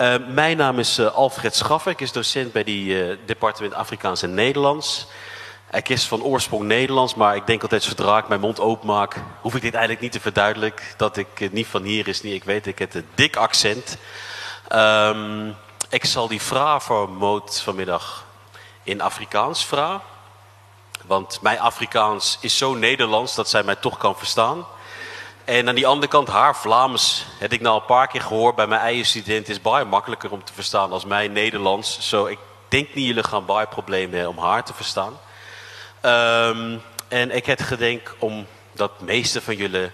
Uh, mijn naam is uh, Alfred Schaffer. Ik is docent bij die uh, departement Afrikaans en Nederlands. Ik is van oorsprong Nederlands, maar ik denk altijd zodra ik mijn mond openmaak, hoef ik dit eigenlijk niet te verduidelijken. Dat ik niet van hier is, niet. Ik weet, ik heb een dik accent. Um, ik zal die vraag voor Moot vanmiddag in Afrikaans vragen. Want mijn Afrikaans is zo Nederlands dat zij mij toch kan verstaan. En aan die andere kant, haar Vlaams, heb ik nou een paar keer gehoord bij mijn eigen student, is baie makkelijker om te verstaan als mijn Nederlands. Zo, ik denk niet jullie gaan baie problemen hebben om haar te verstaan. Um, en ik heb gedenk, omdat meeste van jullie,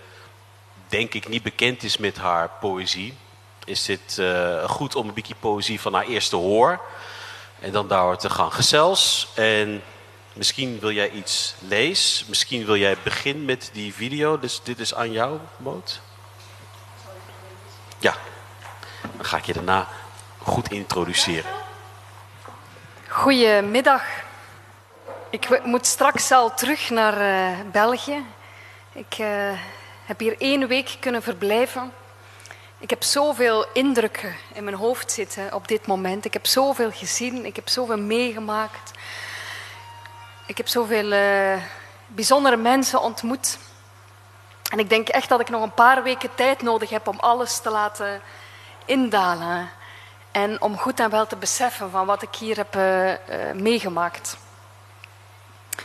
denk ik, niet bekend is met haar poëzie, is het uh, goed om een beetje poëzie van haar eerste hoor. En dan daar te gaan gezels. En Misschien wil jij iets lezen. Misschien wil jij beginnen met die video. Dus dit is aan jou, Moot. Ja. Dan ga ik je daarna goed introduceren. Goedemiddag. Ik moet straks al terug naar uh, België. Ik uh, heb hier één week kunnen verblijven. Ik heb zoveel indrukken in mijn hoofd zitten op dit moment. Ik heb zoveel gezien, ik heb zoveel meegemaakt. Ik heb zoveel uh, bijzondere mensen ontmoet. En ik denk echt dat ik nog een paar weken tijd nodig heb om alles te laten indalen. En om goed en wel te beseffen van wat ik hier heb uh, uh, meegemaakt.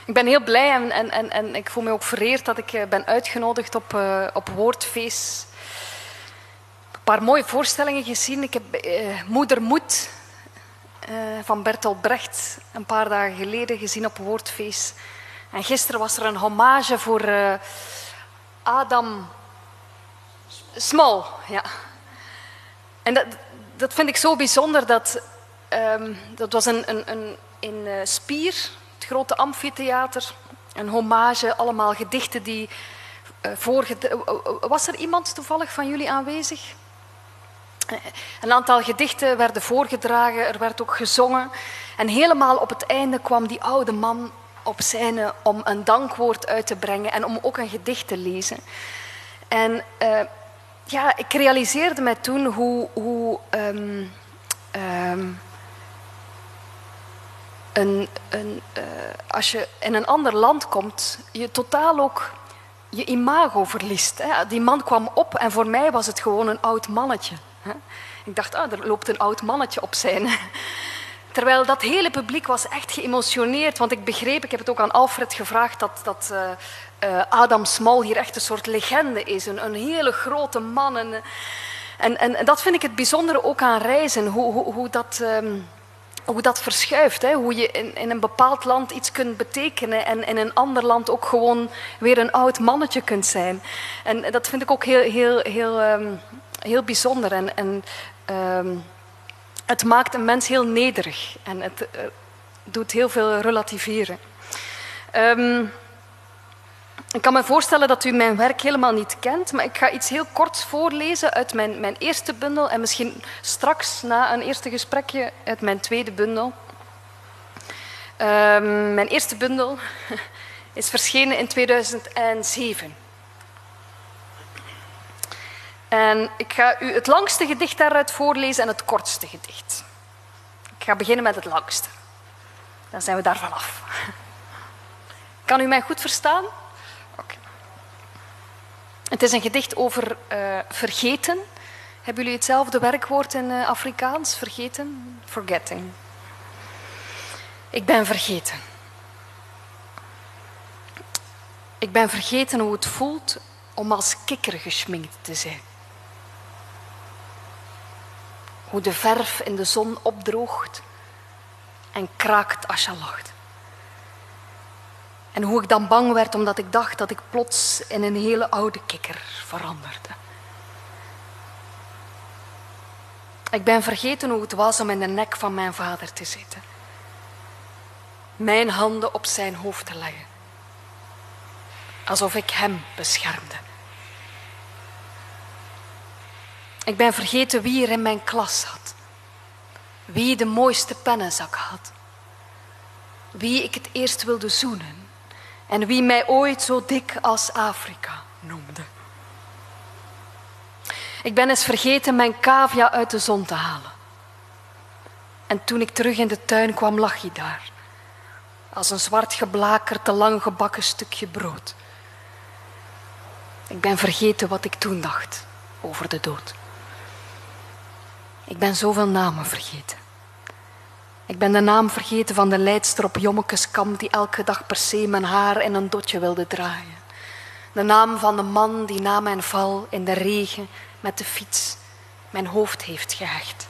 Ik ben heel blij en, en, en, en ik voel me ook vereerd dat ik ben uitgenodigd op, op Woordfeest. Een paar mooie voorstellingen gezien. Ik heb Moeder Moed uh, van Bertolt Brecht een paar dagen geleden gezien op Woordfeest. En gisteren was er een hommage voor uh, Adam Small. Ja. En dat, dat vind ik zo bijzonder. Dat, um, dat was een, een, een, in uh, Spier, het grote amfitheater. Een hommage, allemaal gedichten die uh. Was er iemand toevallig van jullie aanwezig? Een aantal gedichten werden voorgedragen, er werd ook gezongen. En helemaal op het einde kwam die oude man op scène om een dankwoord uit te brengen en om ook een gedicht te lezen. En uh, ja, ik realiseerde mij toen hoe, hoe um, um, een, een, uh, als je in een ander land komt, je totaal ook je imago verliest. Hè. Die man kwam op en voor mij was het gewoon een oud mannetje. Ik dacht, ah, er loopt een oud mannetje op zijn. Terwijl dat hele publiek was echt geëmotioneerd. Want ik begreep, ik heb het ook aan Alfred gevraagd, dat, dat uh, Adam Small hier echt een soort legende is. Een, een hele grote man. En, en, en, dat vind ik het bijzondere ook aan reizen. Hoe, hoe, hoe dat... Um, hoe dat verschuift. Hè? Hoe je in, in, een bepaald land iets kunt betekenen en in een ander land ook gewoon weer een oud mannetje kunt zijn. En dat vind ik ook heel, heel, heel, um, heel bijzonder. En, en um, het maakt een mens heel nederig en het uh, doet heel veel relativeren. Um, ik kan me voorstellen dat u mijn werk helemaal niet kent, maar ik ga iets heel korts voorlezen uit mijn, mijn eerste bundel en misschien straks na een eerste gesprekje uit mijn tweede bundel. Um, mijn eerste bundel is verschenen in 2007. En ik ga u het langste gedicht daaruit voorlezen en het kortste gedicht. Ik ga beginnen met het langste. Dan zijn we daar vanaf. Kan u mij goed verstaan? Het is een gedicht over uh, vergeten. Hebben jullie hetzelfde werkwoord in uh, Afrikaans? Vergeten? Forgetting. Ik ben vergeten. Ik ben vergeten hoe het voelt om als kikker geschminkt te zijn. Hoe de verf in de zon opdroogt en kraakt als je lacht. En hoe ik dan bang werd omdat ik dacht dat ik plots in een hele oude kikker veranderde. Ik ben vergeten hoe het was om in de nek van mijn vader te zitten. Mijn handen op zijn hoofd te leggen. Alsof ik hem beschermde. Ik ben vergeten wie er in mijn klas zat. Wie de mooiste pennenzak had. Wie ik het eerst wilde zoenen. En wie mij ooit zo dik als Afrika noemde. Ik ben eens vergeten mijn cavia uit de zon te halen. En toen ik terug in de tuin kwam, lag hij daar. Als een zwart geblakerd, te lang gebakken stukje brood. Ik ben vergeten wat ik toen dacht over de dood. Ik ben zoveel namen vergeten. Ik ben de naam vergeten van de leidster op Jommekeskamp die elke dag per se mijn haar in een dotje wilde draaien. De naam van de man die na mijn val in de regen met de fiets mijn hoofd heeft gehecht.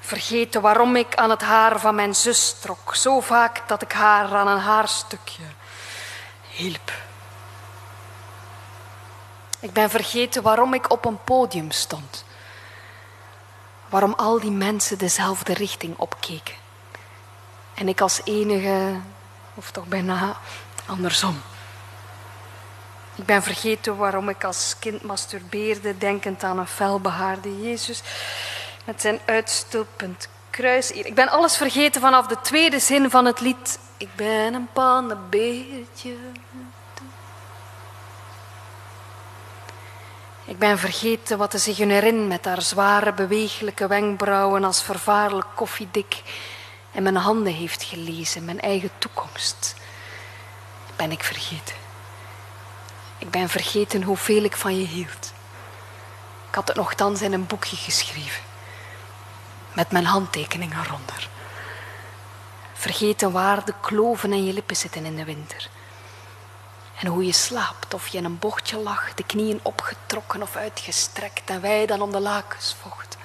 Vergeten waarom ik aan het haar van mijn zus trok, zo vaak dat ik haar aan een haarstukje hielp. Ik ben vergeten waarom ik op een podium stond. Waarom al die mensen dezelfde richting opkeken. En ik als enige, of toch bijna andersom. Ik ben vergeten waarom ik als kind masturbeerde, denkend aan een felbehaarde Jezus met zijn uitstulpend kruis. Ik ben alles vergeten vanaf de tweede zin van het lied. Ik ben een pannenbeertje. Ik ben vergeten wat de zigeunerin met haar zware, bewegelijke wenkbrauwen als vervaarlijk koffiedik in mijn handen heeft gelezen, mijn eigen toekomst. Ben ik vergeten. Ik ben vergeten hoeveel ik van je hield. Ik had het nogthans in een boekje geschreven, met mijn handtekeningen eronder. Vergeten waar de kloven in je lippen zitten in de winter. En hoe je slaapt, of je in een bochtje lag, de knieën opgetrokken of uitgestrekt en wij dan om de lakens vocht.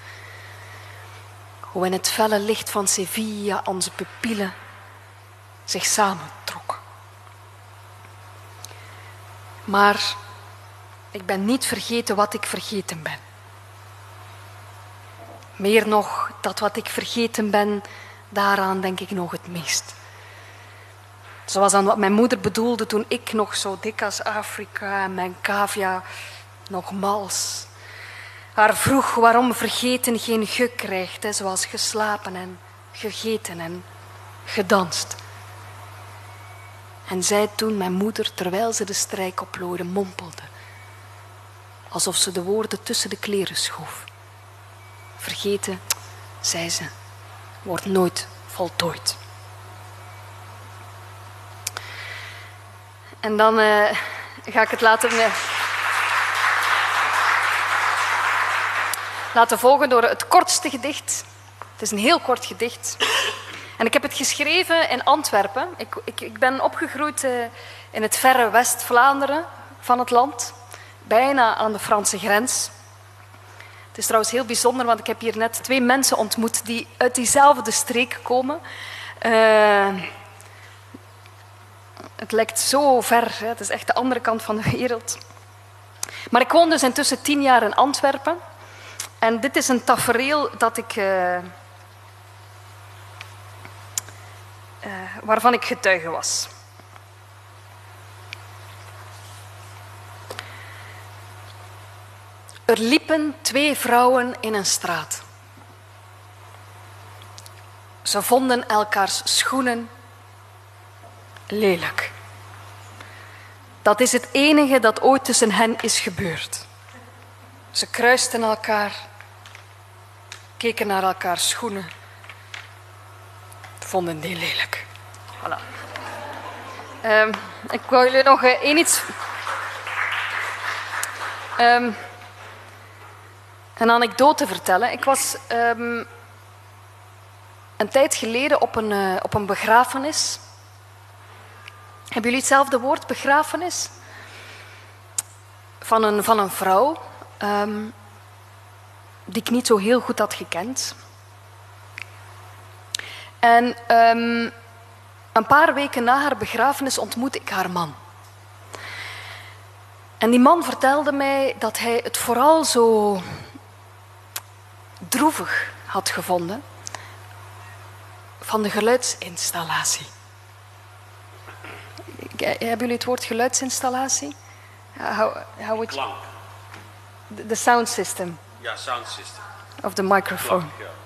Hoe in het felle licht van Sevilla onze pupillen zich samentrokken. Maar ik ben niet vergeten wat ik vergeten ben. Meer nog, dat wat ik vergeten ben, daaraan denk ik nog het meest. Zoals dan wat mijn moeder bedoelde toen ik nog zo dik als Afrika en mijn cavia nog mals. Haar vroeg waarom vergeten geen ge krijgt, hè, zoals geslapen en gegeten en gedanst. En zij toen, mijn moeder, terwijl ze de strijk oplooide, mompelde. Alsof ze de woorden tussen de kleren schoof. Vergeten, zei ze, wordt nooit voltooid. En dan uh, ga ik het laten, uh, laten volgen door het kortste gedicht. Het is een heel kort gedicht. En ik heb het geschreven in Antwerpen. Ik, ik, ik ben opgegroeid uh, in het verre West-Vlaanderen van het land, bijna aan de Franse grens. Het is trouwens heel bijzonder, want ik heb hier net twee mensen ontmoet die uit diezelfde streek komen. Uh, het lijkt zo ver, het is echt de andere kant van de wereld. Maar ik woon dus intussen tien jaar in Antwerpen. En dit is een tafereel dat ik, uh, uh, waarvan ik getuige was. Er liepen twee vrouwen in een straat. Ze vonden elkaars schoenen lelijk. Dat is het enige dat ooit tussen hen is gebeurd. Ze kruisten elkaar, keken naar elkaars schoenen, vonden die lelijk. Voilà. Um, ik wou jullie nog uh, één iets. Um, een anekdote vertellen. Ik was um, een tijd geleden op een, uh, op een begrafenis hebben jullie hetzelfde woord, begrafenis? Van een, van een vrouw um, die ik niet zo heel goed had gekend. En um, een paar weken na haar begrafenis ontmoette ik haar man. En die man vertelde mij dat hij het vooral zo droevig had gevonden van de geluidsinstallatie. Hebben jullie het woord geluidsinstallatie? How, how would Klank. The, the sound system. Ja, sound system. Of the microphone. Klank, ja.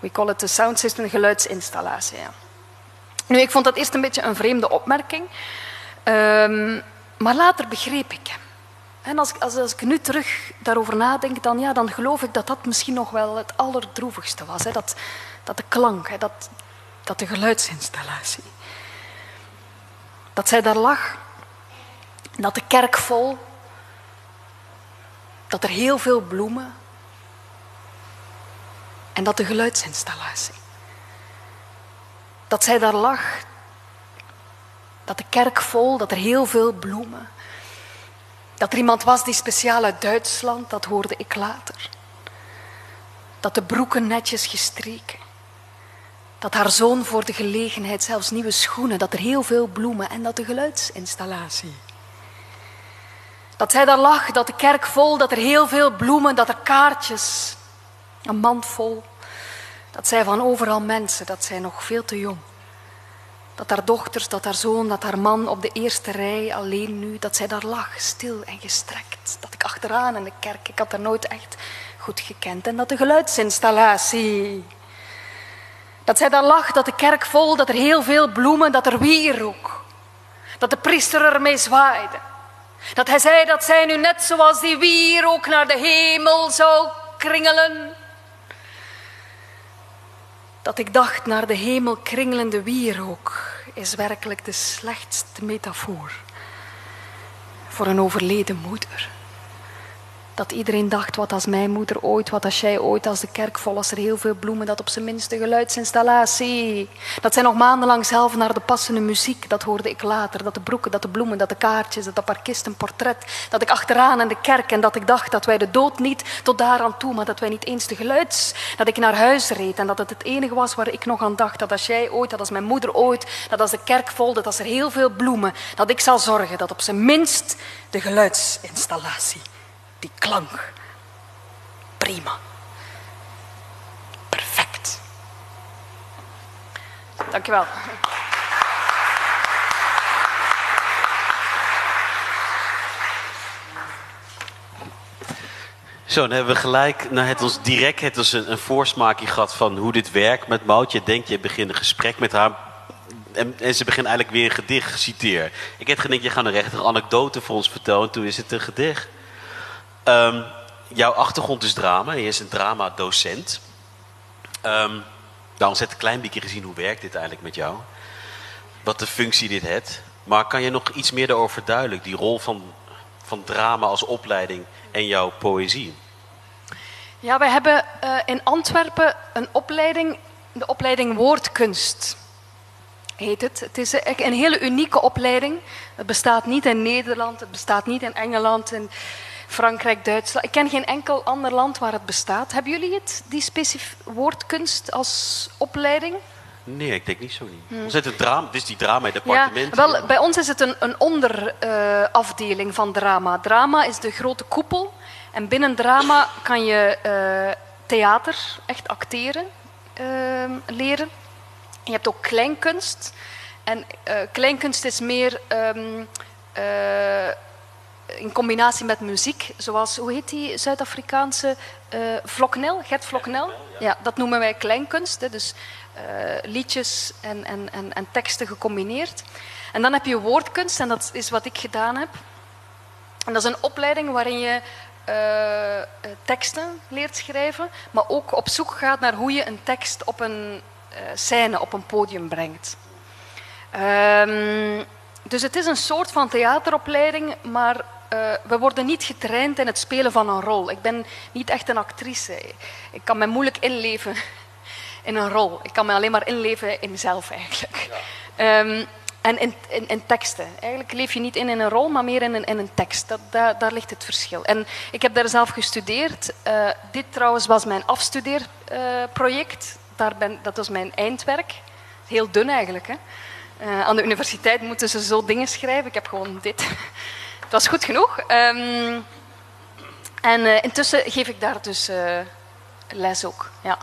We call it the sound system, geluidsinstallatie. Ja. Nu, ik vond dat eerst een beetje een vreemde opmerking. Um, maar later begreep ik hem. En als, als, als, ik nu terug daarover nadenk, dan, ja, dan geloof ik dat dat misschien nog wel het allerdroevigste was. Hè? Dat, dat de klank, hè, dat, dat de geluidsinstallatie. Dat zij daar lag, dat de kerk vol, dat er heel veel bloemen en dat de geluidsinstallatie. Dat zij daar lag, dat de kerk vol, dat er heel veel bloemen. Dat er iemand was die speciaal uit Duitsland, dat hoorde ik later. Dat de broeken netjes gestreken. Dat haar zoon voor de gelegenheid zelfs nieuwe schoenen, dat er heel veel bloemen en dat de geluidsinstallatie. Dat zij daar lag, dat de kerk vol, dat er heel veel bloemen, dat er kaartjes, een mand vol. Dat zij van overal mensen, dat zij nog veel te jong. Dat haar dochters, dat haar zoon, dat haar man op de eerste rij alleen nu, dat zij daar lag, stil en gestrekt. Dat ik achteraan in de kerk, ik had haar nooit echt goed gekend. En dat de geluidsinstallatie. Dat zij daar lag, dat de kerk vol, dat er heel veel bloemen, dat er wierook. Dat de priester ermee zwaaide. Dat hij zei dat zij nu net zoals die wierook naar de hemel zou kringelen. Dat ik dacht naar de hemel kringelende wierook is werkelijk de slechtste metafoor voor een overleden moeder. Dat iedereen dacht, wat als mijn moeder ooit, wat als jij ooit, als de kerk vol, als er heel veel bloemen, dat op zijn minst de geluidsinstallatie. Dat zij nog maandenlang zelf naar de passende muziek, dat hoorde ik later. Dat de broeken, dat de bloemen, dat de kaartjes, dat de parkist een portret. Dat ik achteraan in de kerk en dat ik dacht dat wij de dood niet tot daaraan toe, maar dat wij niet eens de geluids. Dat ik naar huis reed en dat het het enige was waar ik nog aan dacht. Dat als jij ooit, dat als mijn moeder ooit, dat als de kerk vol, dat als er heel veel bloemen, dat ik zal zorgen dat op zijn minst de geluidsinstallatie die klank. Prima. Perfect. Dankjewel. Zo, dan hebben we gelijk nou, het ons direct het ons een, voorsmaakje gehad van hoe dit werkt met Mout. Je denkt, je begint een gesprek met haar. En, en ze begint eigenlijk weer een gedicht citeer. Ik heb gedacht, je gaat een rechter anekdote voor ons vertellen. En toen is het een gedicht. Um, jouw achtergrond is drama. Je is een dramadocent. Um, nou, ons een klein beetje gezien hoe werkt dit eigenlijk met jou. Wat de functie dit heeft. Maar kan je nog iets meer daarover verduidelijken? Die rol van, van drama als opleiding en jouw poëzie. Ja, wij hebben uh, in Antwerpen een opleiding, de opleiding Woordkunst heet het. Het is een hele unieke opleiding. Het bestaat niet in Nederland, het bestaat niet in Engeland. En Frankrijk, Duitsland. Ik ken geen enkel ander land waar het bestaat. Hebben jullie het, die specifieke woordkunst als opleiding? Nee, ik denk niet zo niet. Hmm. het drama, dus die drama-departement. Ja, wel, bij ons is het een, een onderafdeling uh, van drama. Drama is de grote koepel. En binnen drama kan je uh, theater, echt acteren, uh, leren. Je hebt ook kleinkunst. En kleinkunst is meer um, in combinatie met muziek, zoals, hoe heet die Zuid-Afrikaanse uh, Vloknel, Gert Vloknel? Ja, dat noemen wij kleinkunst, hè, dus uh, liedjes en, en, en, en teksten gecombineerd. En dan heb je woordkunst, en dat is wat ik gedaan heb. En dat is een opleiding waarin je uh, teksten leert schrijven, maar ook op zoek gaat naar hoe je een tekst op een scène, op een podium brengt. Um, dus het is een soort van theateropleiding, maar uh, we worden niet getraind in het spelen van een rol. Ik ben niet echt een actrice. Ik kan me moeilijk inleven in een rol. Ik kan me alleen maar inleven in mezelf eigenlijk. Ja. Um, en in, in, in, teksten. Eigenlijk leef je niet in, in een rol, maar meer in een, in een tekst. Dat, daar, daar ligt het verschil. En ik heb daar zelf gestudeerd. Uh, dit trouwens was mijn afstudeerproject. Uh, dat was mijn eindwerk. Heel dun eigenlijk. Hè? Uh, aan de universiteit moeten ze zo dingen schrijven. Ik heb gewoon dit. Het was goed genoeg. Um, en uh, intussen geef ik daar dus uh, les ook. Ja.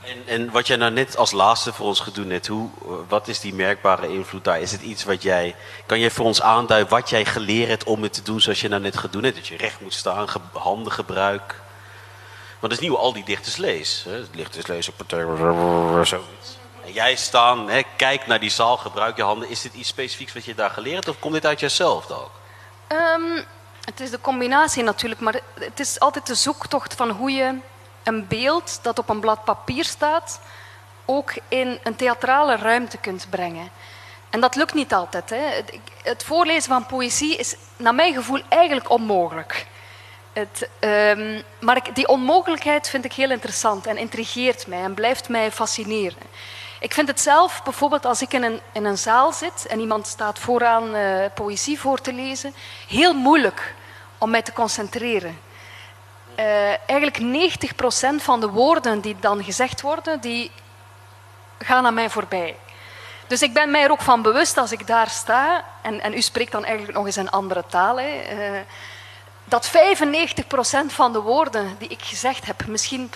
En, en, wat jij nou net als laatste voor ons gedaan hebt, hoe, wat is die merkbare invloed daar? Is het iets wat jij, kan je voor ons aanduiden wat jij geleerd hebt om het te doen zoals je nou net gedaan hebt? Dat je recht moet staan, ge, handengebruik. Want dat is hoe al die dichters lees. Hè? Dichters lezen zoiets. En jij staan, hè, kijk naar die zaal, gebruik je handen. Is dit iets specifieks wat je daar geleerd hebt of komt dit uit jezelf ook? Um, het is de combinatie natuurlijk, maar het is altijd de zoektocht van hoe je een beeld dat op een blad papier staat ook in een theatrale ruimte kunt brengen. En dat lukt niet altijd. Hè. Het voorlezen van poëzie is naar mijn gevoel eigenlijk onmogelijk. Het, um, maar die onmogelijkheid vind ik heel interessant en intrigeert mij en blijft mij fascineren. Ik vind het zelf, bijvoorbeeld als ik in een, in een zaal zit en iemand staat vooraan uh, poëzie voor te lezen, heel moeilijk om mij te concentreren. Uh, eigenlijk 90% van de woorden die dan gezegd worden, die gaan aan mij voorbij. Dus ik ben mij er ook van bewust als ik daar sta, en, en u spreekt dan eigenlijk nog eens een andere taal, hè, uh, dat 95% van de woorden die ik gezegd heb misschien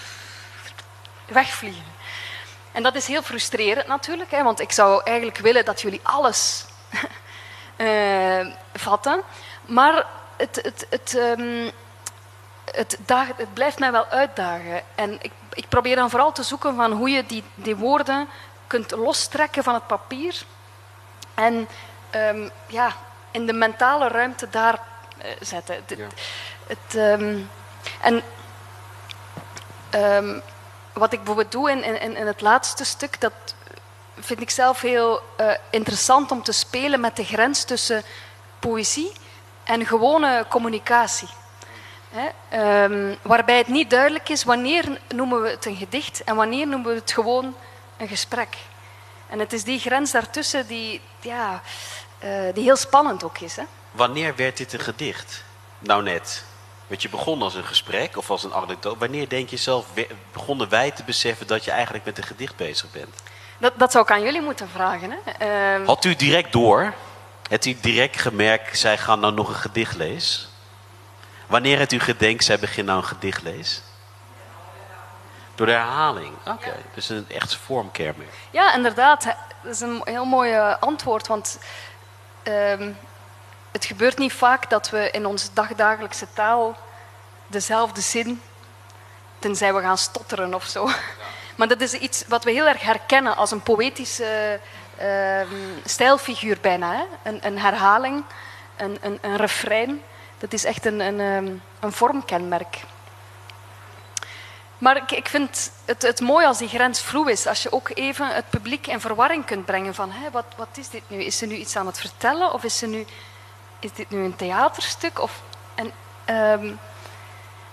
wegvliegen. En dat is heel frustrerend natuurlijk, hè, want ik zou eigenlijk willen dat jullie alles uh, vatten. Maar het, het, het, um, het, het, blijft mij wel uitdagen. En ik, ik, probeer dan vooral te zoeken van hoe je die, die woorden kunt lostrekken van het papier. En um, ja, in de mentale ruimte daar uh, zetten. Ja. Het, um, en wat ik bijvoorbeeld doe in, in, in het laatste stuk, dat vind ik zelf heel uh, interessant om te spelen met de grens tussen poëzie en gewone communicatie. Hè? Um, waarbij het niet duidelijk is wanneer noemen we het een gedicht en wanneer noemen we het gewoon een gesprek. En het is die grens daartussen die, ja, uh, die heel spannend ook is. Hè? Wanneer werd dit een gedicht? Nou net. Want je begon als een gesprek of als een anekdote. Wanneer denk je zelf, begonnen wij te beseffen dat je eigenlijk met een gedicht bezig bent? Dat, dat zou ik aan jullie moeten vragen. Hè? Uh... Had u direct door? Hebt u direct gemerkt, zij gaan nou nog een gedicht lezen? Wanneer hebt u gedenkt, zij begint nou een gedicht lezen? Door de herhaling. Oké, okay. dus een echte vormkenmerk. Ja, inderdaad. Dat is een heel mooi antwoord. Want uh, het gebeurt niet vaak dat we in onze dagdagelijkse taal dezelfde zin, tenzij we gaan stotteren of zo. Maar dat is iets wat we heel erg herkennen als een poëtische uh, stijlfiguur bijna. Hè? Een, een, herhaling, een, een, een, refrein. Dat is echt een, een, ehm, vormkenmerk. Maar ik, ik vind het, het mooi als die grens vloe is. Als je ook even het publiek in verwarring kunt brengen van hé, wat, wat is dit nu? Is ze nu iets aan het vertellen of is ze nu is dit nu een theaterstuk? Of, en, um,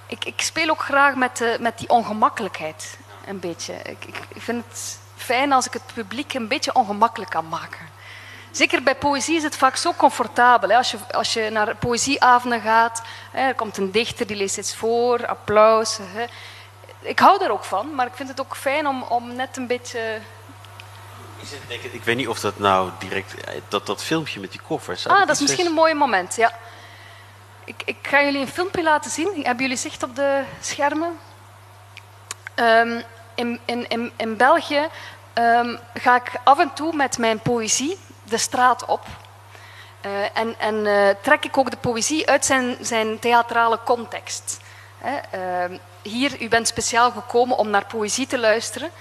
ik, ik, speel ook graag met, de, met die ongemakkelijkheid, een beetje. Ik, ik, vind het fijn als ik het publiek een beetje ongemakkelijk kan maken. Zeker bij poëzie is het vaak zo comfortabel. Hè? Als, je, als je naar poëzieavonden gaat, hè, er komt een dichter die leest iets voor, applaus. Hè. Ik hou er ook van, maar ik vind het ook fijn om, om net een beetje ik weet niet of dat nou direct, eh, dat, dat filmpje met die koffers. Ah, dat is misschien een mooi moment, ja. Ik, ik ga jullie een filmpje laten zien. Hebben jullie zicht op de schermen? Um, in, in, in, in België um, ga ik af en toe met mijn poëzie de straat op. Uh, en en uh, trek ik ook de poëzie uit zijn, zijn theatrale context. Uh, hier, u bent speciaal gekomen om naar poëzie te luisteren.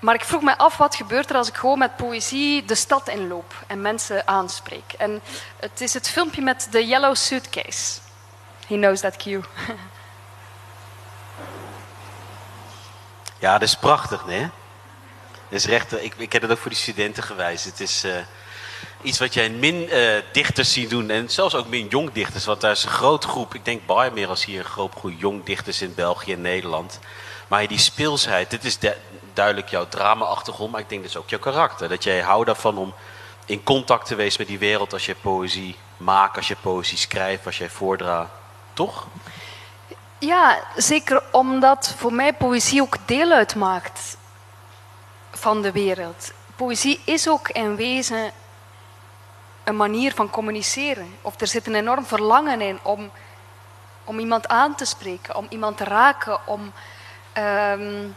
Maar ik vroeg me af, wat gebeurt er als ik gewoon met poëzie de stad inloop en mensen aanspreek? En het is het filmpje met de yellow suitcase. He knows that cue. Ja, dat is prachtig, nee? Dat is recht, ik, ik heb het ook voor die studenten gewijs. Het is uh, iets wat jij min uh, dichters ziet doen. En zelfs ook min jong dichters. Want daar is een grote groep. Ik denk bij meer als hier een groot groep jong dichters in België en Nederland. Maar die speelsheid, dit is de, duidelijk jouw drama-achtergrond, maar ik denk dat is ook jouw karakter. Dat jij houdt ervan om in contact te wezen met die wereld als je poëzie maakt, als je poëzie schrijft, als jij voordraagt. Toch? Ja, zeker omdat voor mij poëzie ook deel uitmaakt van de wereld. Poëzie is ook in wezen een manier van communiceren. Of er zit een enorm verlangen in om, om iemand aan te spreken, om iemand te raken, om um,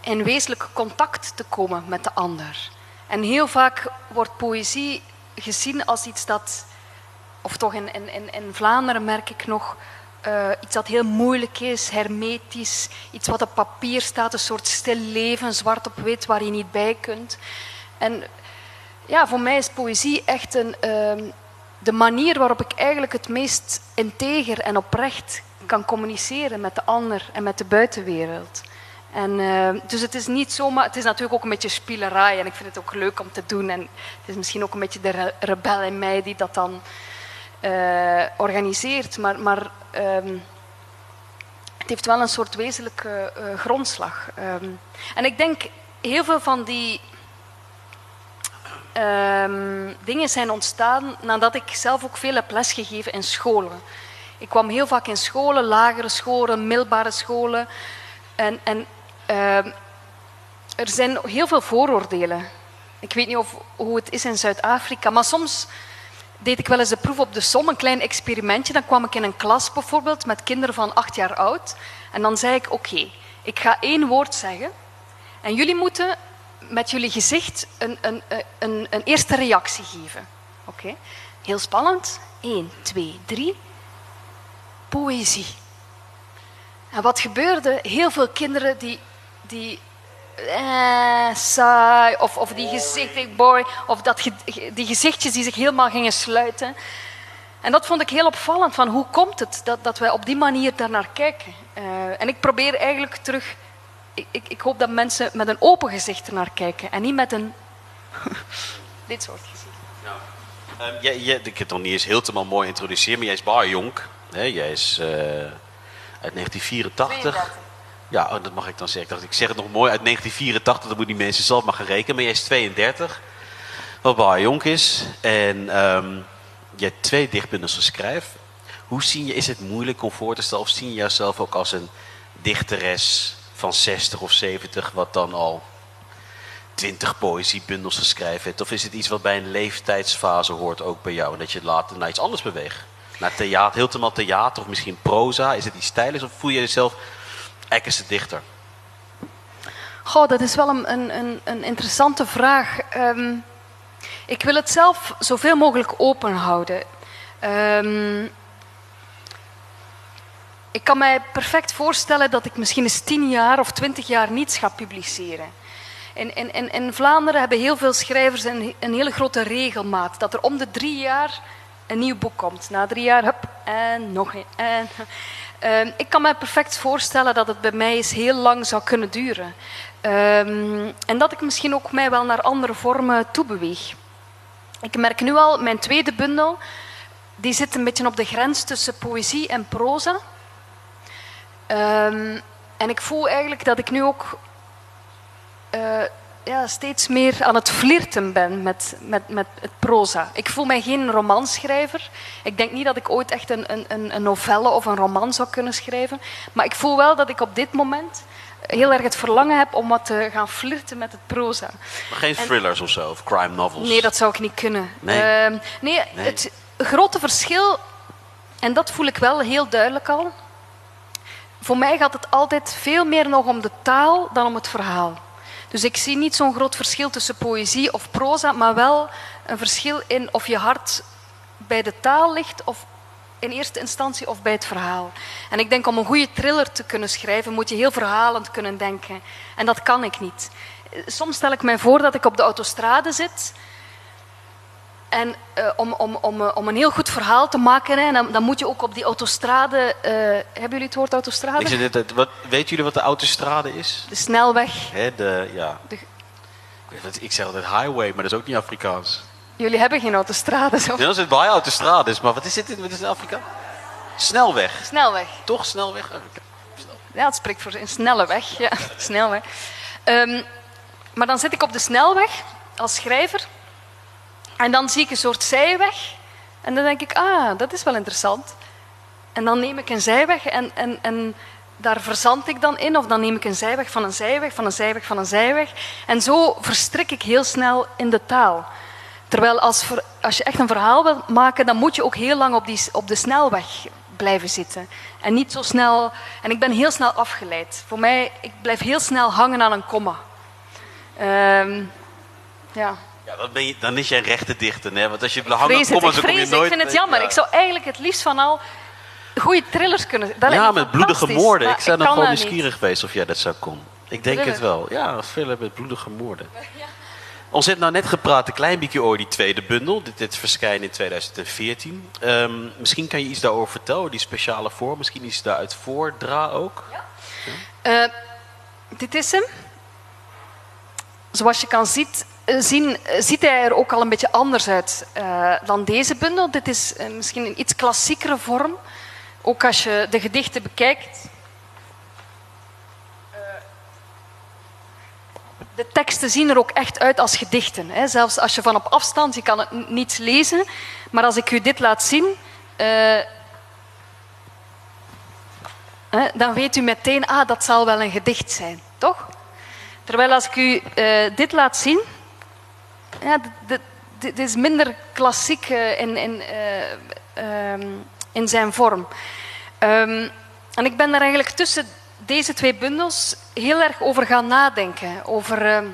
in wezenlijk contact te komen met de ander. En heel vaak wordt poëzie gezien als iets dat, of toch in, in, in Vlaanderen merk ik nog, uh, iets dat heel moeilijk is, hermetisch, iets wat op papier staat, een soort stil leven, zwart op wit, waar je niet bij kunt. En ja, voor mij is poëzie echt een, uh, de manier waarop ik eigenlijk het meest integer en oprecht kan communiceren met de ander en met de buitenwereld. En, uh, dus het is niet zomaar, het is natuurlijk ook een beetje spielerij en ik vind het ook leuk om te doen. En het is misschien ook een beetje de re rebel in mij die dat dan uh, organiseert. Maar, maar um, het heeft wel een soort wezenlijke uh, grondslag. En ik denk heel veel van die um, dingen zijn ontstaan nadat ik zelf ook veel heb lesgegeven in scholen. Ik kwam heel vaak in scholen, lagere scholen, middelbare scholen. En, en uh, er zijn heel veel vooroordelen. Ik weet niet of, hoe het is in Zuid-Afrika, maar soms deed ik wel eens de proef op de som, een klein experimentje. Dan kwam ik in een klas bijvoorbeeld met kinderen van acht jaar oud. En dan zei ik, oké, ik ga één woord zeggen. En jullie moeten met jullie gezicht een, een, een, een eerste reactie geven. Oké? Heel spannend. 1, 2, 3. Poëzie. En wat gebeurde? Heel veel kinderen die, die eh, saai, of, of die gezicht, boy, of dat, die gezichtjes die zich helemaal gingen sluiten. En dat vond ik heel opvallend, van hoe komt het dat, dat wij op die manier daarnaar kijken? Uh, en ik probeer eigenlijk terug ik, ik, ik, hoop dat mensen met een open gezicht ernaar kijken en niet met een. dit soort gezicht. Ja. Um, jij, jij, ik heb het nog niet eens helemaal mooi introduceren, maar jij is bar jong. Hè? Jij is uh, uit 1984. 32. Ja, oh, dat mag ik dan zeggen. Ik, dacht, ik zeg het nog mooi uit 1984, dat moeten die mensen zelf maar gaan rekenen. Maar jij is 32, wat bar jong is. En um, je hebt twee dichtbundels geschreven. Hoe zie je, is het moeilijk om voor te stellen, of zie je jezelf ook als een dichteres van 60 of 70, wat dan al 20 poëziebundels geschreven heeft? Of is het iets wat bij een leeftijdsfase hoort ook bij jou? En dat je later naar iets anders beweegt? Naar theater, helemaal theater of misschien proza? Is het iets stijligs of voel je jezelf ekkerste dichter? Goh, dat is wel een, een, een interessante vraag. Um, ik wil het zelf zoveel mogelijk open houden. Um, ik kan mij perfect voorstellen dat ik misschien eens tien jaar of twintig jaar niets ga publiceren. In, Vlaanderen hebben heel veel schrijvers een, een hele grote regelmaat. Dat er om de drie jaar een nieuw boek komt. Na drie jaar, hup, en nog een. En, uh, ik kan me perfect voorstellen dat het bij mij eens heel lang zou kunnen duren. Uh, en dat ik misschien ook mij wel naar andere vormen toebeweeg. Ik merk nu al, mijn tweede bundel, die zit een beetje op de grens tussen poëzie en proza. Um, en ik voel eigenlijk dat ik nu ook uh, ja, steeds meer aan het flirten ben met, met, met het proza. Ik voel mij geen romanschrijver. Ik denk niet dat ik ooit echt een, een, een novelle of een roman zou kunnen schrijven. Maar ik voel wel dat ik op dit moment heel erg het verlangen heb om wat te gaan flirten met het proza. Maar geen thrillers of zo, of crime novels? Nee, dat zou ik niet kunnen. Nee, uh, nee, nee. het grote verschil, en dat voel ik wel heel duidelijk al, voor mij gaat het altijd veel meer nog om de taal dan om het verhaal. Dus ik zie niet zo'n groot verschil tussen poëzie of proza, maar wel een verschil in of je hart bij de taal ligt of in eerste instantie of bij het verhaal. En ik denk om een goede thriller te kunnen schrijven, moet je heel verhalend kunnen denken. En dat kan ik niet. Soms stel ik mij voor dat ik op de autostrade zit en uh, om, om, om, eh, om een heel goed verhaal te maken, hè, dan, dan, moet je ook op die autostrade. Uh, hebben jullie het woord autostrade? Ik dit, wat, weet jullie wat de autostrade is? De snelweg. Hè, de, ja. De... Ik zeg altijd highway, maar dat is ook niet Afrikaans. Jullie hebben geen autostrade zo. Ja, dat is bij autostrades, maar wat is dit? Wat is het Afrikaans? Snelweg. Snelweg. Toch snelweg? Ja, het spreekt voor een snelle weg. Ja, snelweg. Um, maar dan zit ik op de snelweg als schrijver. En dan zie ik een soort zijweg. En dan denk ik, ah, dat is wel interessant. En dan neem ik een zijweg en, en, en daar verzand ik dan in. Of dan neem ik een zijweg van een zijweg, van een zijweg, van een zijweg. En zo verstrik ik heel snel in de taal. Terwijl als, als je echt een verhaal wil maken, dan moet je ook heel lang op, die, op de snelweg blijven zitten. En niet zo snel... En ik ben heel snel afgeleid. Voor mij, ik blijf heel snel hangen aan een komma. Um, ja. Ja, dan, ben je, dan is jij rechte dichter, hè? Want als je behangen komt, dan kom je nooit... Ik vind het jammer. Ik zou eigenlijk het liefst van al goede thrillers kunnen... Dat ja, met bloedige moorden. Ik ben nog wel nieuwsgierig geweest of jij dat zou kon. Ik denk het wel. Ja, een thriller met bloedige moorden. Ja. Ons heeft nou net gepraat een klein beetje over die tweede bundel. Dit, dit verschijnt in 2014. Um, ehm, misschien kan je iets daarover vertellen, die speciale vorm. Misschien iets daaruit voordra ook. Ja. ja? Uh, dit is hem. Zoals je kan ziet, eh, zien, ziet hij er ook al een beetje anders uit uh, dan deze bundel. Dit is misschien een iets klassiekere vorm. Ook als je de gedichten bekijkt. de teksten zien er ook echt uit als gedichten. Hè. Zelfs als je van op afstand, je kan het niet lezen, maar als ik u dit laat zien, dan weet u meteen, ah, dat zal wel een gedicht zijn, toch? Terwijl als ik u dit laat zien, ja, dit, is minder klassiek uh, in, in, um, in zijn vorm. Um, en ik ben daar eigenlijk tussen deze twee bundels heel erg over gaan nadenken. Over uh,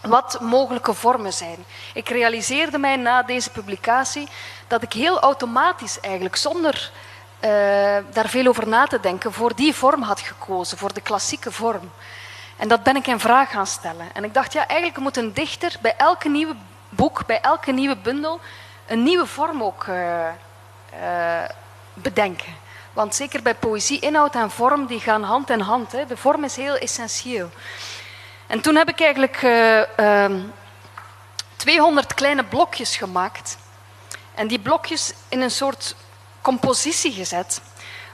wat mogelijke vormen zijn. Ik realiseerde mij na deze publicatie dat ik heel automatisch eigenlijk, zonder uh, daar veel over na te denken, voor die vorm had gekozen, voor de klassieke vorm. En dat ben ik in vraag gaan stellen. En ik dacht, ja, eigenlijk moet een dichter bij elke nieuwe boek, bij elke nieuwe bundel, een nieuwe vorm ook uh, bedenken. Want zeker bij poëzie, inhoud en vorm die gaan hand in hand. Hè. De vorm is heel essentieel. En toen heb ik eigenlijk uh, uh, 200 kleine blokjes gemaakt. En die blokjes in een soort compositie gezet.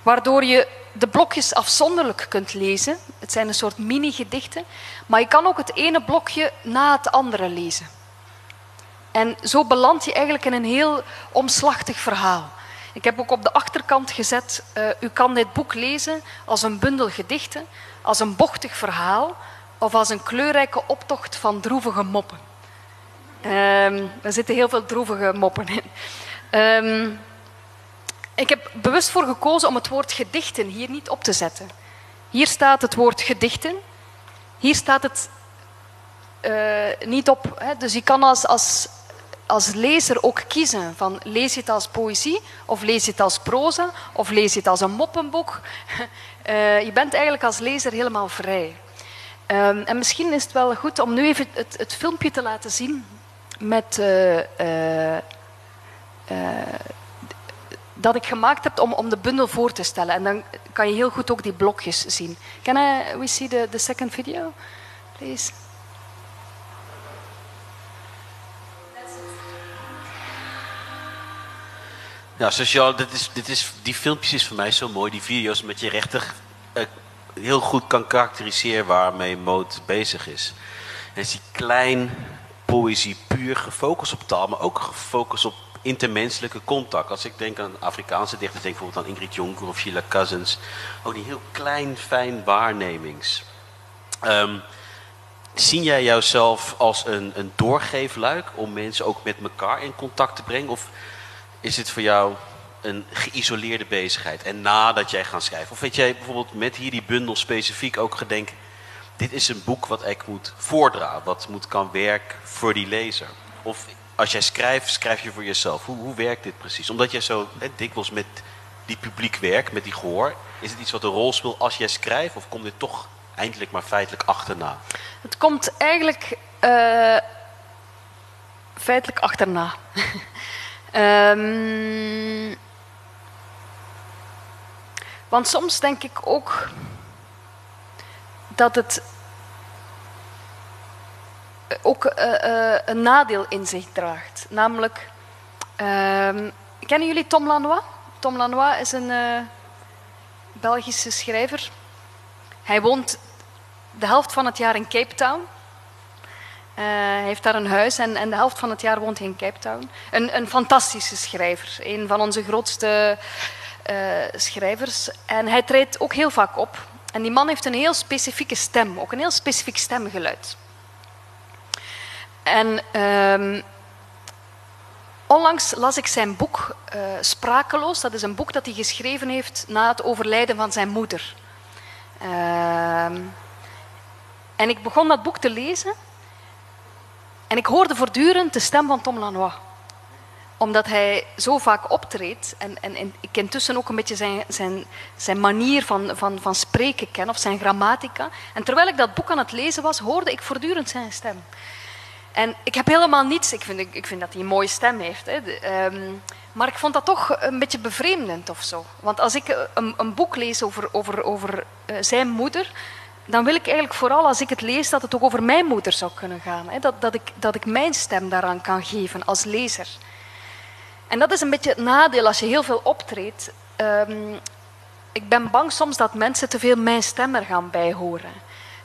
Waardoor je de blokjes afzonderlijk kunt lezen. Het zijn een soort mini-gedichten. Maar je kan ook het ene blokje na het andere lezen. En zo beland je eigenlijk in een heel omslachtig verhaal. Ik heb ook op de achterkant gezet, uh, u kan dit boek lezen als een bundel gedichten, als een bochtig verhaal of als een kleurrijke optocht van droevige moppen. Um, er zitten heel veel droevige moppen in. Um, ik heb bewust voor gekozen om het woord gedichten hier niet op te zetten. Hier staat het woord gedichten. Hier staat het uh, niet op. Hè. Dus je kan als, als als lezer ook kiezen van lees je het als poëzie of lees je het als proza of lees je het als een moppenboek. Uh, je bent eigenlijk als lezer helemaal vrij. Um, en misschien is het wel goed om nu even het, het filmpje te laten zien met, uh, dat ik gemaakt heb om, om de bundel voor te stellen. En dan kan je heel goed ook die blokjes zien. Can we see the, the second video, please? Ja, sociaal, dit is, dit is, die filmpjes is voor mij zo mooi. Die video's met je rechter uh, heel goed kan karakteriseren waarmee Moot bezig is. En is die klein poëzie puur gefocust op taal, maar ook gefocust op intermenselijke contact. Als ik denk aan Afrikaanse dichters, denk bijvoorbeeld aan Ingrid Jonker of Sheila Cousins. Ook die heel klein, fijn waarnemings. Um, Zie jij jouzelf als een, een doorgeefluik om mensen ook met elkaar in contact te brengen? Of is het voor jou een geïsoleerde bezigheid? En nadat jij gaat schrijven? Of weet jij bijvoorbeeld met hier die bundel specifiek ook gedenken... dit is een boek wat ik moet voordragen, wat moet kan werken voor die lezer? Of als jij schrijft, schrijf je voor jezelf. Hoe, hoe werkt dit precies? Omdat jij zo hè, dikwijls met die publiek werkt, met die gehoor... is het iets wat een rol speelt als jij schrijft? Of komt dit toch eindelijk maar feitelijk achterna? Het komt eigenlijk uh, feitelijk achterna. Um, want soms denk ik ook dat het ook uh, uh, een nadeel in zich draagt. Namelijk, um, kennen jullie Tom Lanois? Tom Lanois is een uh, Belgische schrijver. Hij woont de helft van het jaar in Cape Town. Hij heeft daar een huis en, en, de helft van het jaar woont hij in Cape Town. Een, een fantastische schrijver, een van onze grootste schrijvers. En hij treedt ook heel vaak op. En die man heeft een heel specifieke stem, ook een heel specifiek stemgeluid. En um, onlangs las ik zijn boek uh, Sprakeloos. Dat is een boek dat hij geschreven heeft na het overlijden van zijn moeder. Ehm, en ik begon dat boek te lezen. En ik hoorde voortdurend de stem van Tom Lanois. Omdat hij zo vaak optreedt en, en, en ik intussen ook een beetje zijn, zijn, zijn manier van, van, van spreken ken, of zijn grammatica. En terwijl ik dat boek aan het lezen was, hoorde ik voortdurend zijn stem. En ik heb helemaal niets, ik vind, ik vind dat hij een mooie stem heeft. Hè. De, um, maar ik vond dat toch een beetje bevreemdend of zo. Want als ik een, een boek lees over, over, over uh, zijn moeder, dan wil ik eigenlijk vooral als ik het lees dat het ook over mijn moeder zou kunnen gaan. Hè? Dat, dat, ik, dat ik mijn stem daaraan kan geven als lezer. En dat is een beetje het nadeel als je heel veel optreedt. Ehm, ik ben bang soms dat mensen te veel mijn stem er gaan bijhoren.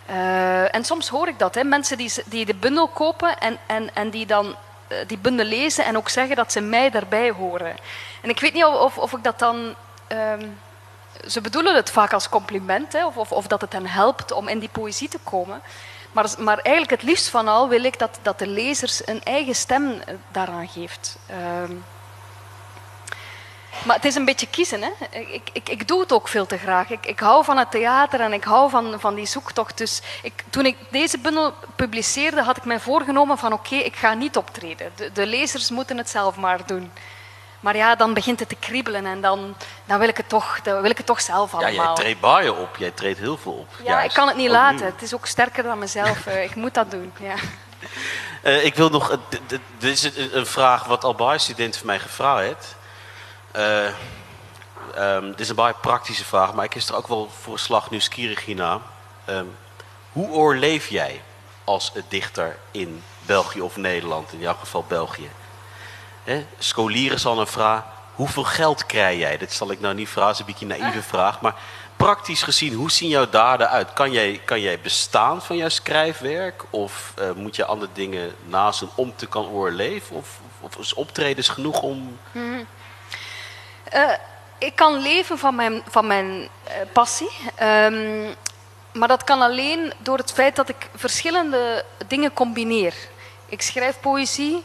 Uh, en soms hoor ik dat, hè? mensen die, die de bundel kopen en, en, en die dan uh, die bundel lezen en ook zeggen dat ze mij daarbij horen. En ik weet niet of, of ik dat dan. Um, ze bedoelen het vaak als compliment, hè? Of, of, of, dat het hen helpt om in die poëzie te komen. Maar, maar eigenlijk het liefst van al wil ik dat, dat de lezers een eigen stem eh, daaraan geeft. Um, maar het is een beetje kiezen. Hè? Ik, ik, ik doe het ook veel te graag. Ik, ik hou van het theater en ik hou van, van die zoektocht. Dus ik, toen ik deze bundel publiceerde, had ik mij voorgenomen van oké, ik ga niet optreden. De, de, lezers moeten het zelf maar doen. Maar ja, dan begint het te kriebelen en dan, dan, wil, ik het toch, dan wil ik het toch zelf allemaal. Ja, jij treedt baaien op. Jij treedt heel veel op. Ja, ik kan het niet laten. Het is ook sterker dan mezelf. Eh, ik moet dat doen, ja. Uh, ik wil nog... Dit is een vraag wat al studenten van mij gevraagd heeft. Um, dit is een baie praktische vraag, maar ik is er ook wel voor een slag nieuwsgierig hierna. Um, hoe oorleef jij als dichter in België of Nederland, in jouw geval België? He? Scholieren zal een vraag, hoeveel geld krijg jij? Dit zal ik nou niet vragen, een beetje een naïeve vraag. Maar praktisch gezien, hoe zien jouw daden uit? Kan jij, kan jij bestaan van jouw schrijfwerk? Of uh, moet je andere dingen naast om te kan oorleven? Of, of is optredens genoeg om... Mm. Uh, ik kan leven van mijn, van mijn uh, passie. Um, maar dat kan alleen door het feit dat ik verschillende dingen combineer. Ik schrijf poëzie,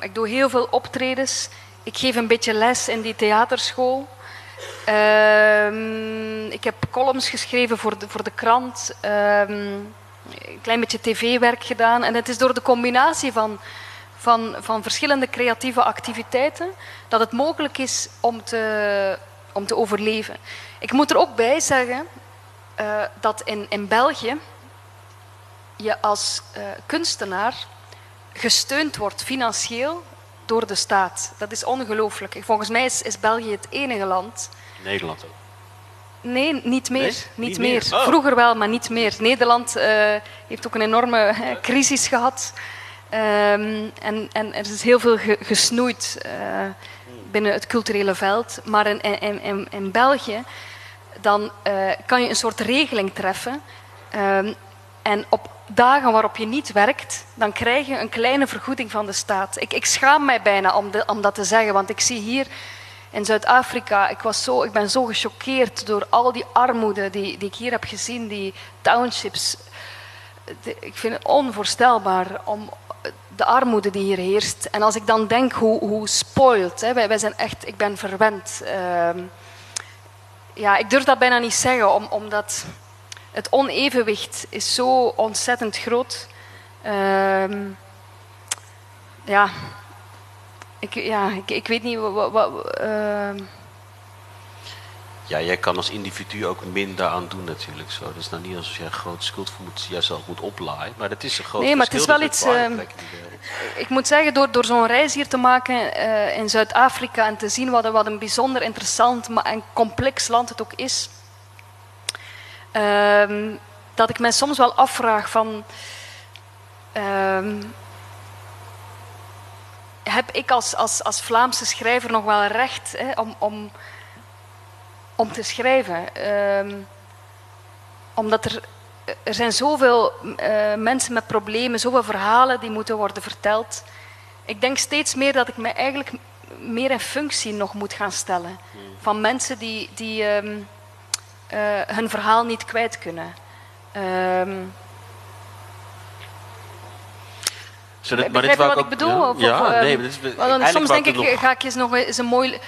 ik doe heel veel optredens. Ik geef een beetje les in die theaterschool. Um, ik heb columns geschreven voor de, voor de krant. Um, een klein beetje tv-werk gedaan. En het is door de combinatie van van, van verschillende creatieve activiteiten, dat het mogelijk is om te, om te overleven. Ik moet er ook bij zeggen uh, dat in, in België je als uh, kunstenaar gesteund wordt financieel door de staat. Dat is ongelooflijk. Volgens mij is, is België het enige land. Nederland ook. Nee, niet meer. Nee? Niet, niet, meer. meer. Oh. Vroeger wel, maar niet meer. Nederland uh, heeft ook een enorme crisis gehad. Um, en, en, er is heel veel gesnoeid uh, binnen het culturele veld. Maar in, in, België dan, uh, kan je een soort regeling treffen. Um, en op dagen waarop je niet werkt, dan krijg je een kleine vergoeding van de staat. Ik, ik schaam mij bijna om dat te zeggen, want ik zie hier in Zuid-Afrika, ik, was zo, ik ben zo gechoqueerd door al die armoede die, die ik hier heb gezien, die townships. Ik vind het onvoorstelbaar om, de armoede die hier heerst. En als ik dan denk hoe, hoe hè, wij, wij zijn echt, ik ben verwend. Uh, ja, ik durf dat bijna niet zeggen, om, omdat het onevenwicht is zo ontzettend groot. Uh, ja, ik, ja ik, weet niet wat. uh, ja, jij kan als individu ook minder aan doen natuurlijk. Zo. Dat is nou niet alsof je een groot schuldgevoel moet, jezelf moet oplaaien. Maar dat is een groot Nee, maar het is wel iets... Uh, ik moet zeggen, door, door zo'n reis hier te maken uh, in Zuid-Afrika... en te zien wat, wat een bijzonder interessant maar en complex land het ook is... Uh, dat ik mij soms wel afvraag van... Ehm, heb ik als, als, als Vlaamse schrijver nog wel recht hè, om... om om te schrijven. Uh, omdat er, er zijn zoveel uh, mensen met problemen, zoveel verhalen die moeten worden verteld. Ik denk steeds meer dat ik me eigenlijk meer in functie nog moet gaan stellen. Hmm. Van mensen die, die um, uh, hun verhaal niet kwijt kunnen. Um, Zodat, maar dit wat ik, ook, bedoel? Ja, of, ja nee, dit is, soms denk ik, ga ik eens nog eens een mooi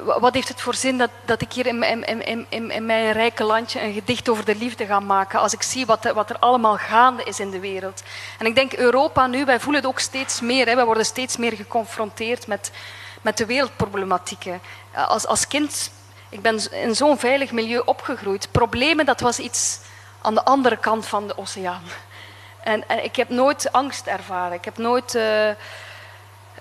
wat heeft het voor zin dat, dat ik hier in, in, in, in, mijn rijke landje een gedicht over de liefde ga maken, als ik zie wat, wat er allemaal gaande is in de wereld. En ik denk Europa nu, wij voelen het ook steeds meer, hè, wij worden steeds meer geconfronteerd met, met de wereldproblematieken. Als, als kind, ik ben in zo'n veilig milieu opgegroeid. Problemen, dat was iets aan de andere kant van de oceaan. En, ik heb nooit angst ervaren. Ik heb nooit... Uh,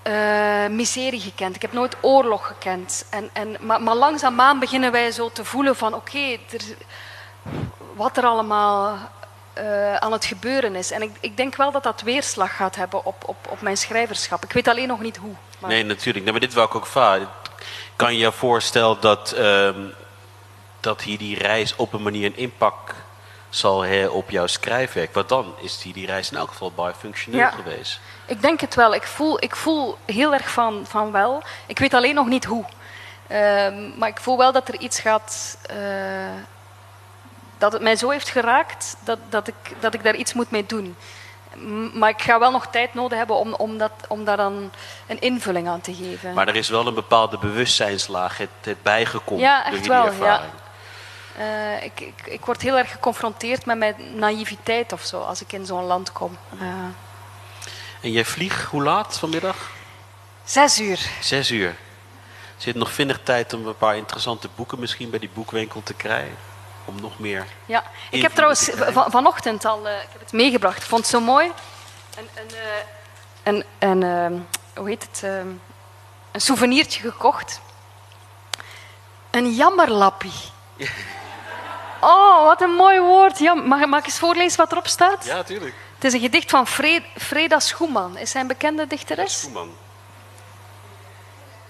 uh, miserie gekend. Ik heb nooit oorlog gekend. En, en, maar, maar langzaamaan beginnen wij zo te voelen van oké, wat er allemaal eh, aan het gebeuren is. En ik, ik denk wel dat dat weerslag gaat hebben op, op, op mijn schrijverschap. Ik weet alleen nog niet hoe. Maar... Nee, natuurlijk. Maar dit ik ook. Kan je je voorstellen dat, ehm, dat hier die reis op een manier een impact zal hebben op jouw schrijfwerk? Wat dan is die, die reis in elk geval bij functioneel Ja. geweest? Ik denk het wel. Ik voel, ik voel heel erg van, van wel. Ik weet alleen nog niet hoe. Ehm, maar ik voel wel dat er iets gaat. eh, dat het mij zo heeft geraakt dat, dat, ik, dat ik daar iets moet mee doen. Maar ik ga wel nog tijd nodig hebben om, om, dat, om daar dan een invulling aan te geven. Maar er is wel een bepaalde bewustzijnslaag het, het bijgekomen Ja, door die wel, ervaring. Eh, ik, ik, ik word heel erg geconfronteerd met mijn naïviteit of zo als ik in zo'n land kom. Eh, En jij vliegt hoe laat vanmiddag? zes uur. Zes uur. Zit nog vinnig tijd om een paar interessante boeken misschien bij die boekwinkel te krijgen? Om nog meer... Ja, ik heb trouwens van, vanochtend al eh, ik heb het meegebracht. Ik vond het zo mooi. Een, een, een, een, hoe heet het? een souvenirtje gekocht. Een jammerlappie. Oh, wat een mooi woord. Jam mag, mag ik eens voorlezen wat erop staat? Ja, tuurlijk. Het is een gedicht van Fre- Freda Schoeman. Is zij een bekende dichteres? Schoeman.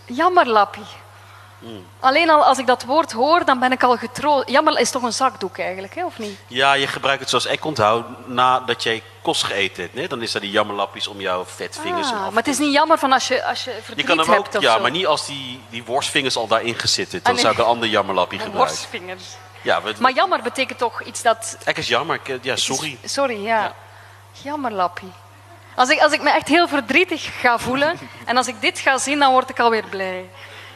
Jammerlappie. Hmm. Alleen al als ik dat woord hoor, dan ben ik al getroost. Jammer is toch een zakdoek eigenlijk, hè? of niet? Ja, je gebruikt het zoals ik onthoud nadat jij kost gegeten hebt. Nee? Dan is dat die jammerlapjes om jouw vetvingers Ah, en maar het is niet jammer van als je, als je Je verdriet kan hem ook, hebt ja, zo. maar niet als die, die worstvingers al daarin gezitten. Dan Ah, nee. zou ik een ander jammerlapje gebruiken. Worstvingers. Ja, wat, Maar jammer betekent toch iets dat... ik is jammer. Ik, Ja, sorry. Sorry, ja. Jammerlappie. Als ik, als ik me echt heel verdrietig ga voelen en als ik dit ga zien, dan word ik alweer blij.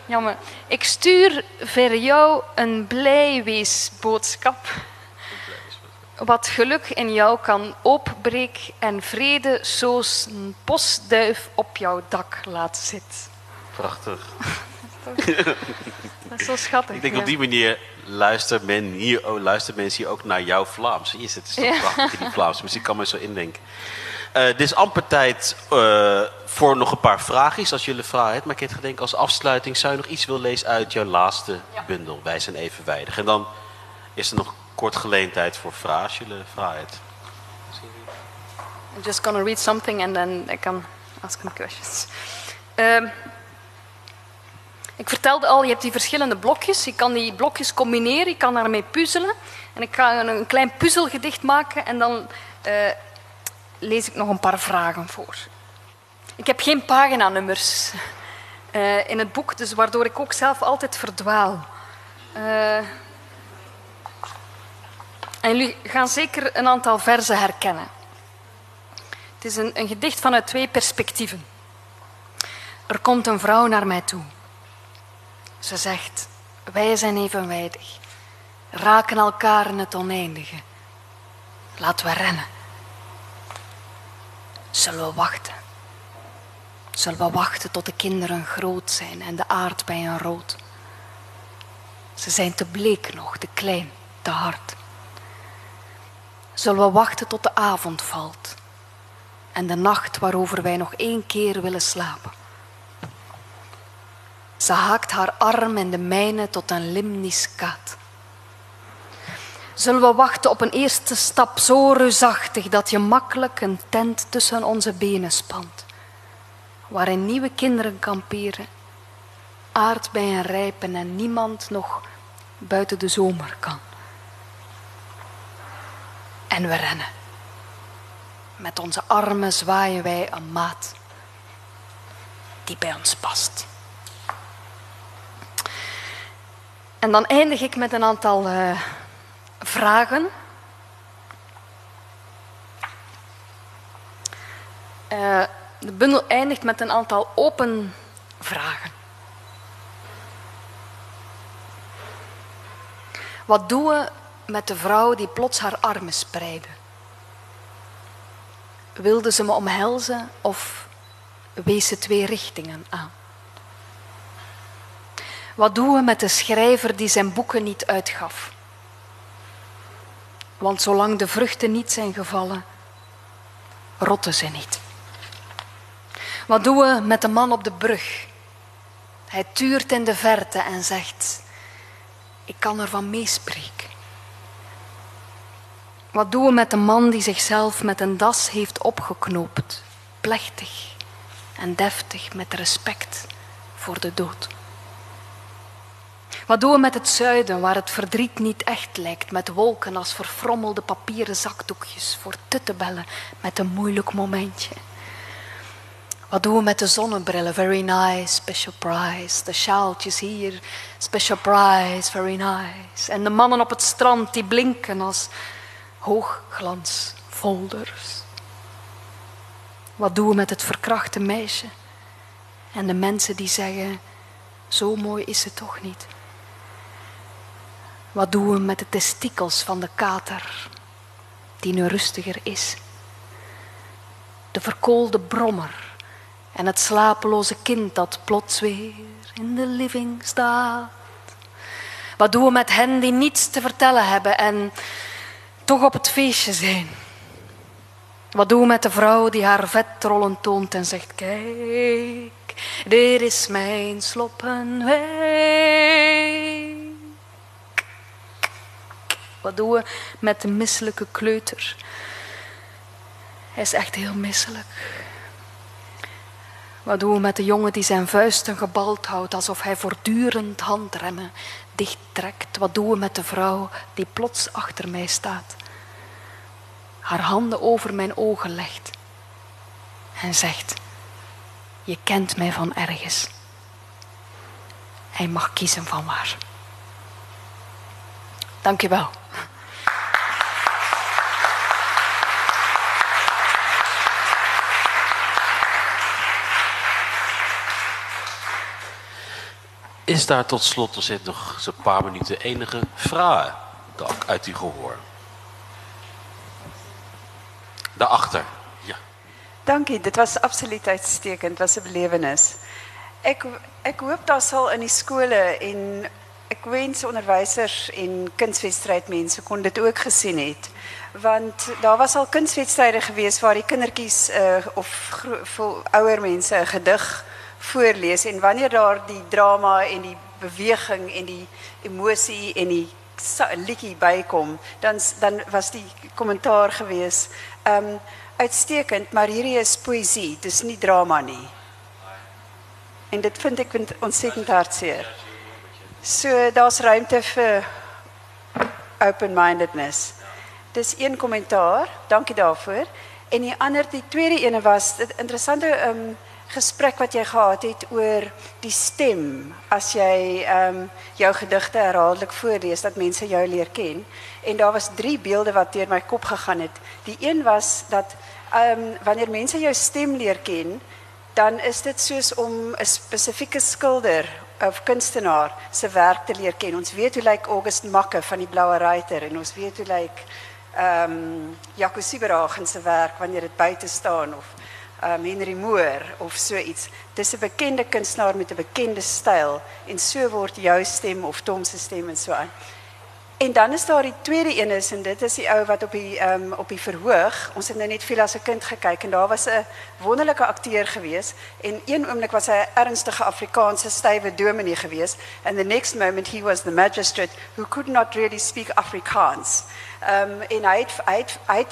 Jammer. Ik stuur voor jou een blijweesboodschap. Wat geluk in jou kan opbreek en vrede zoals een postduif op jouw dak laat zitten. Prachtig. Dat is zo schattig. Ik denk ja. op die manier luistert, men hier, oh, luistert mensen hier ook naar jouw Vlaams. Jezus, het is toch Ja. prachtig, die Vlaams. Dus ik kan me zo indenken. Eh dit is amper tijd eh, voor nog een paar vragen. Als jullie vragen hebben. Maar ik heb gedacht, als afsluiting zou je nog iets willen lezen uit jouw laatste bundel. Wij zijn evenwijdig. En dan is er nog kort geleentheid voor vragen als jullie vragen hebben. I'm just gonna read something and then I can ask some questions. Ehm, ik vertelde al, je hebt die verschillende blokjes. Je kan die blokjes combineren, je kan daarmee puzzelen. En ik ga een, een klein puzzelgedicht maken en dan eh, lees ik nog een paar vragen voor. Ik heb geen paginanummers eh, in het boek, dus waardoor ik ook zelf altijd verdwaal. Eh, en jullie gaan zeker een aantal verzen herkennen. Het is een, een gedicht vanuit twee perspectieven. Er komt een vrouw naar mij toe. Ze zegt: Wij zijn evenwijdig, raken elkaar in het oneindige. Laten we rennen. Zullen we wachten? Zullen we wachten tot de kinderen groot zijn en de aardbeien rood? Ze zijn te bleek nog, te klein, te hard. Zullen we wachten tot de avond valt en de nacht waarover wij nog één keer willen slapen? Ze haakt haar arm in de mijne tot een limniscaat. Zullen we wachten op een eerste stap zo reusachtig dat je makkelijk een tent tussen onze benen spant, waarin nieuwe kinderen kamperen, aardbeien rijpen en niemand nog buiten de zomer kan. En we rennen. Met onze armen zwaaien wij een maat die bij ons past. En dan eindig ik met een aantal eh, vragen. Eh, de bundel eindigt met een aantal open vragen. Wat doen we met de vrouw die plots haar armen spreidde? Wilde ze me omhelzen of wees ze twee richtingen aan? Wat doen we met de schrijver die zijn boeken niet uitgaf? Want zolang de vruchten niet zijn gevallen, rotten ze niet. Wat doen we met de man op de brug? Hij tuurt in de verte en zegt: Ik kan ervan meespreken. Wat doen we met de man die zichzelf met een das heeft opgeknoopt? Plechtig en deftig met respect voor de dood. Wat doen we met het zuiden, waar het verdriet niet echt lijkt, met wolken als verfrommelde papieren zakdoekjes voor tuttebellen met een moeilijk momentje? Wat doen we met de zonnebrillen? Very nice, special price. De sjaaltjes hier, special price, very nice. En de mannen op het strand die blinken als hoogglansfolders. Wat doen we met het verkrachte meisje? En de mensen die zeggen, zo mooi is ze toch niet. Wat doen we met de testikels van de kater, die nu rustiger is? De verkoolde brommer en het slapeloze kind dat plots weer in de living staat. Wat doen we met hen die niets te vertellen hebben en toch op het feestje zijn? Wat doen we met de vrouw die haar vetrollen toont en zegt: Kijk, dit is mijn sloppenwijk. Wat doen we met de misselijke kleuter? Hij is echt heel misselijk. Wat doen we met de jongen die zijn vuisten gebald houdt alsof hij voortdurend handremmen dichttrekt? Wat doen we met de vrouw die plots achter mij staat, haar handen over mijn ogen legt en zegt: Je kent mij van ergens. Hij mag kiezen van waar. Dank je wel. Is daar tot slot, er zit nog zo'n paar minuten, enige vraag uit uw gehoor? Daarachter, ja. Dank u, dit was absoluut uitstekend, het was een belevenis. Ik, ik hoop dat zal in die skole en ek wens onderwysers en kunstwedstrijdmensen kon dit ook gezien het. Want daar was al kunstwedstryde geweest waar die kindertjies uh, of ouder mense 'n gedig voorlees en wanneer daar die drama en die beweging en die emosie en die liedjie bykom dan dan was die kommentaar gewees um uitstekend maar hierdie is poësie dis nie drama nie. En dit vind ek ontsettend hartseer. So daar's ruimte vir open mindedness dis een kommentaar dankie daarvoor. En die ander die tweede ene was interessante um gesprek wat jy gehad het oor die stem as jy ehm um, jou gedigte herhaaldelik voorlees dat mense jou leer ken en daar was drie beelde wat deur my kop gegaan het. Die een was dat ehm wanneer mense jou stem leer ken, dan is dit soos om 'n spesifieke skilder of kunstenaar se werk te leer ken. Ons weet hoe lyk August Makke van die Bloue Ruiter en ons weet hoe lyk ehm um, Jaco werk wanneer dit buite staan of um, Henry Moore of so iets. Dis 'n bekende kunstenaar met 'n bekende styl en so word jou stem of Tom se stem en so aan. En dan is daar die tweede een en dit is die ou wat op die um, op die verhoog. Ons het nou net veel as 'n kind gekyk en daar was 'n wonderlike akteur gewees en een oomblik was hy 'n ernstige Afrikaanse stywe dominee gewees and the next moment he was the magistrate who could not really speak Afrikaans. Um, en hy het hy het, hy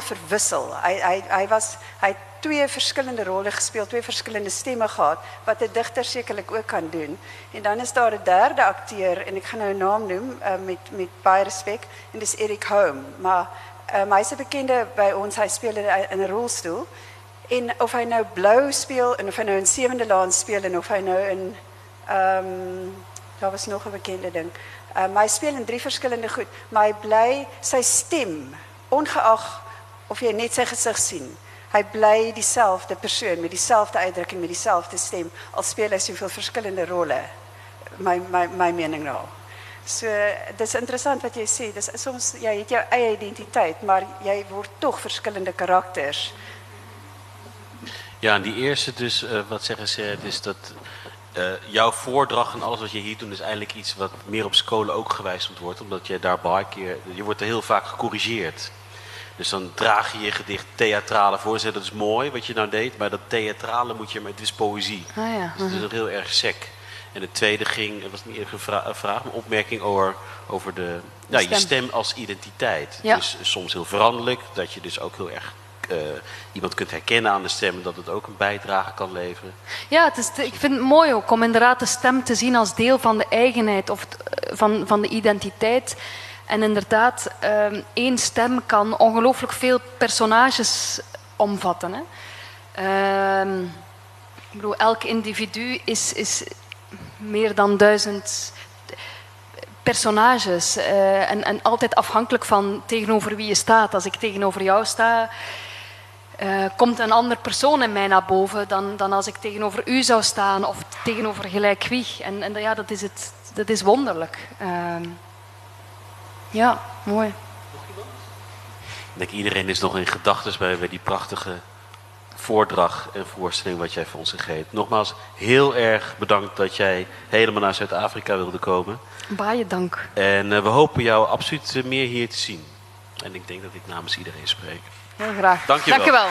verwissel. Hy hy was hy twee verskillende rolle gespeel, twee verskillende stemme gehad wat 'n digter sekerlik ook kan doen. En dan is daar 'n derde akteur en ek gaan nou 'n naam noem uh, met met baie respek en dis Eric Home, maar um, hy's 'n bekende by ons. Hy speel in 'n rolstoel. En of hy nou blou speel en of hy nou in Sewende Laan speel en of hy nou in ehm um, daar was nog 'n bekende ding. Um, hy speel in drie verskillende goed, maar hy bly sy stem ongeag of jy net sy gesig sien hy bly dieselfde persoon met dieselfde uitdrukking met dieselfde stem al speel hy soveel verskillende rolle. My my my mening nou. So dis interessant wat sê dis soms jy het jou eie identiteit maar jy word tog verskillende karakters. Ja en die eerste dus uh, wat zeggen ze is dat uh, jouw voordracht en alles wat je hier doet is eigenlijk iets wat meer op scholen ook gewijzigd wordt omdat je daar een keer je wordt er heel vaak gecorrigeerd dus dan draag je je gedicht theatrale voorzet. Dat is mooi wat je nou deed. Maar dat theatrale moet je met, het is poëzie. Ah, ja. Dus het is heel erg sec. En het tweede ging, het was niet even een, vra een vraag, een opmerking over, over de, nou, je Stem. stem als identiteit. Ja. Is soms heel veranderlijk, dat je dus ook heel erg eh, iemand kunt herkennen aan de stem en dat het ook een bijdrage kan leveren. Ja, het is, ik vind het mooi ook om inderdaad de stem te zien als deel van de eigenheid of eh, van, van de identiteit. En inderdaad, ehm, één stem kan ongelooflijk veel personages omvatten. Hè. Ehm, ik bedoel, elk individu is, is meer dan duizend personages. eh, en, en altijd afhankelijk van tegenover wie je staat. Als ik tegenover jou sta, eh, komt een ander persoon in mij naar boven dan, dan als ik tegenover u zou staan of tegenover gelijk wie. En, en ja, dat is, het, dat is wonderlijk. Ehm, ja, mooi. Ik denk iedereen is nog in gedachten bij, bij die prachtige voordracht en voorstelling wat jij voor ons gegeven. Nogmaals, heel erg bedankt dat jij helemaal naar Zuid-Afrika wilde komen. Baie dank. En eh, we hopen jou absoluut meer hier te zien. En ik denk dat ik namens iedereen spreek. Heel graag. Dank je wel. Dank je wel.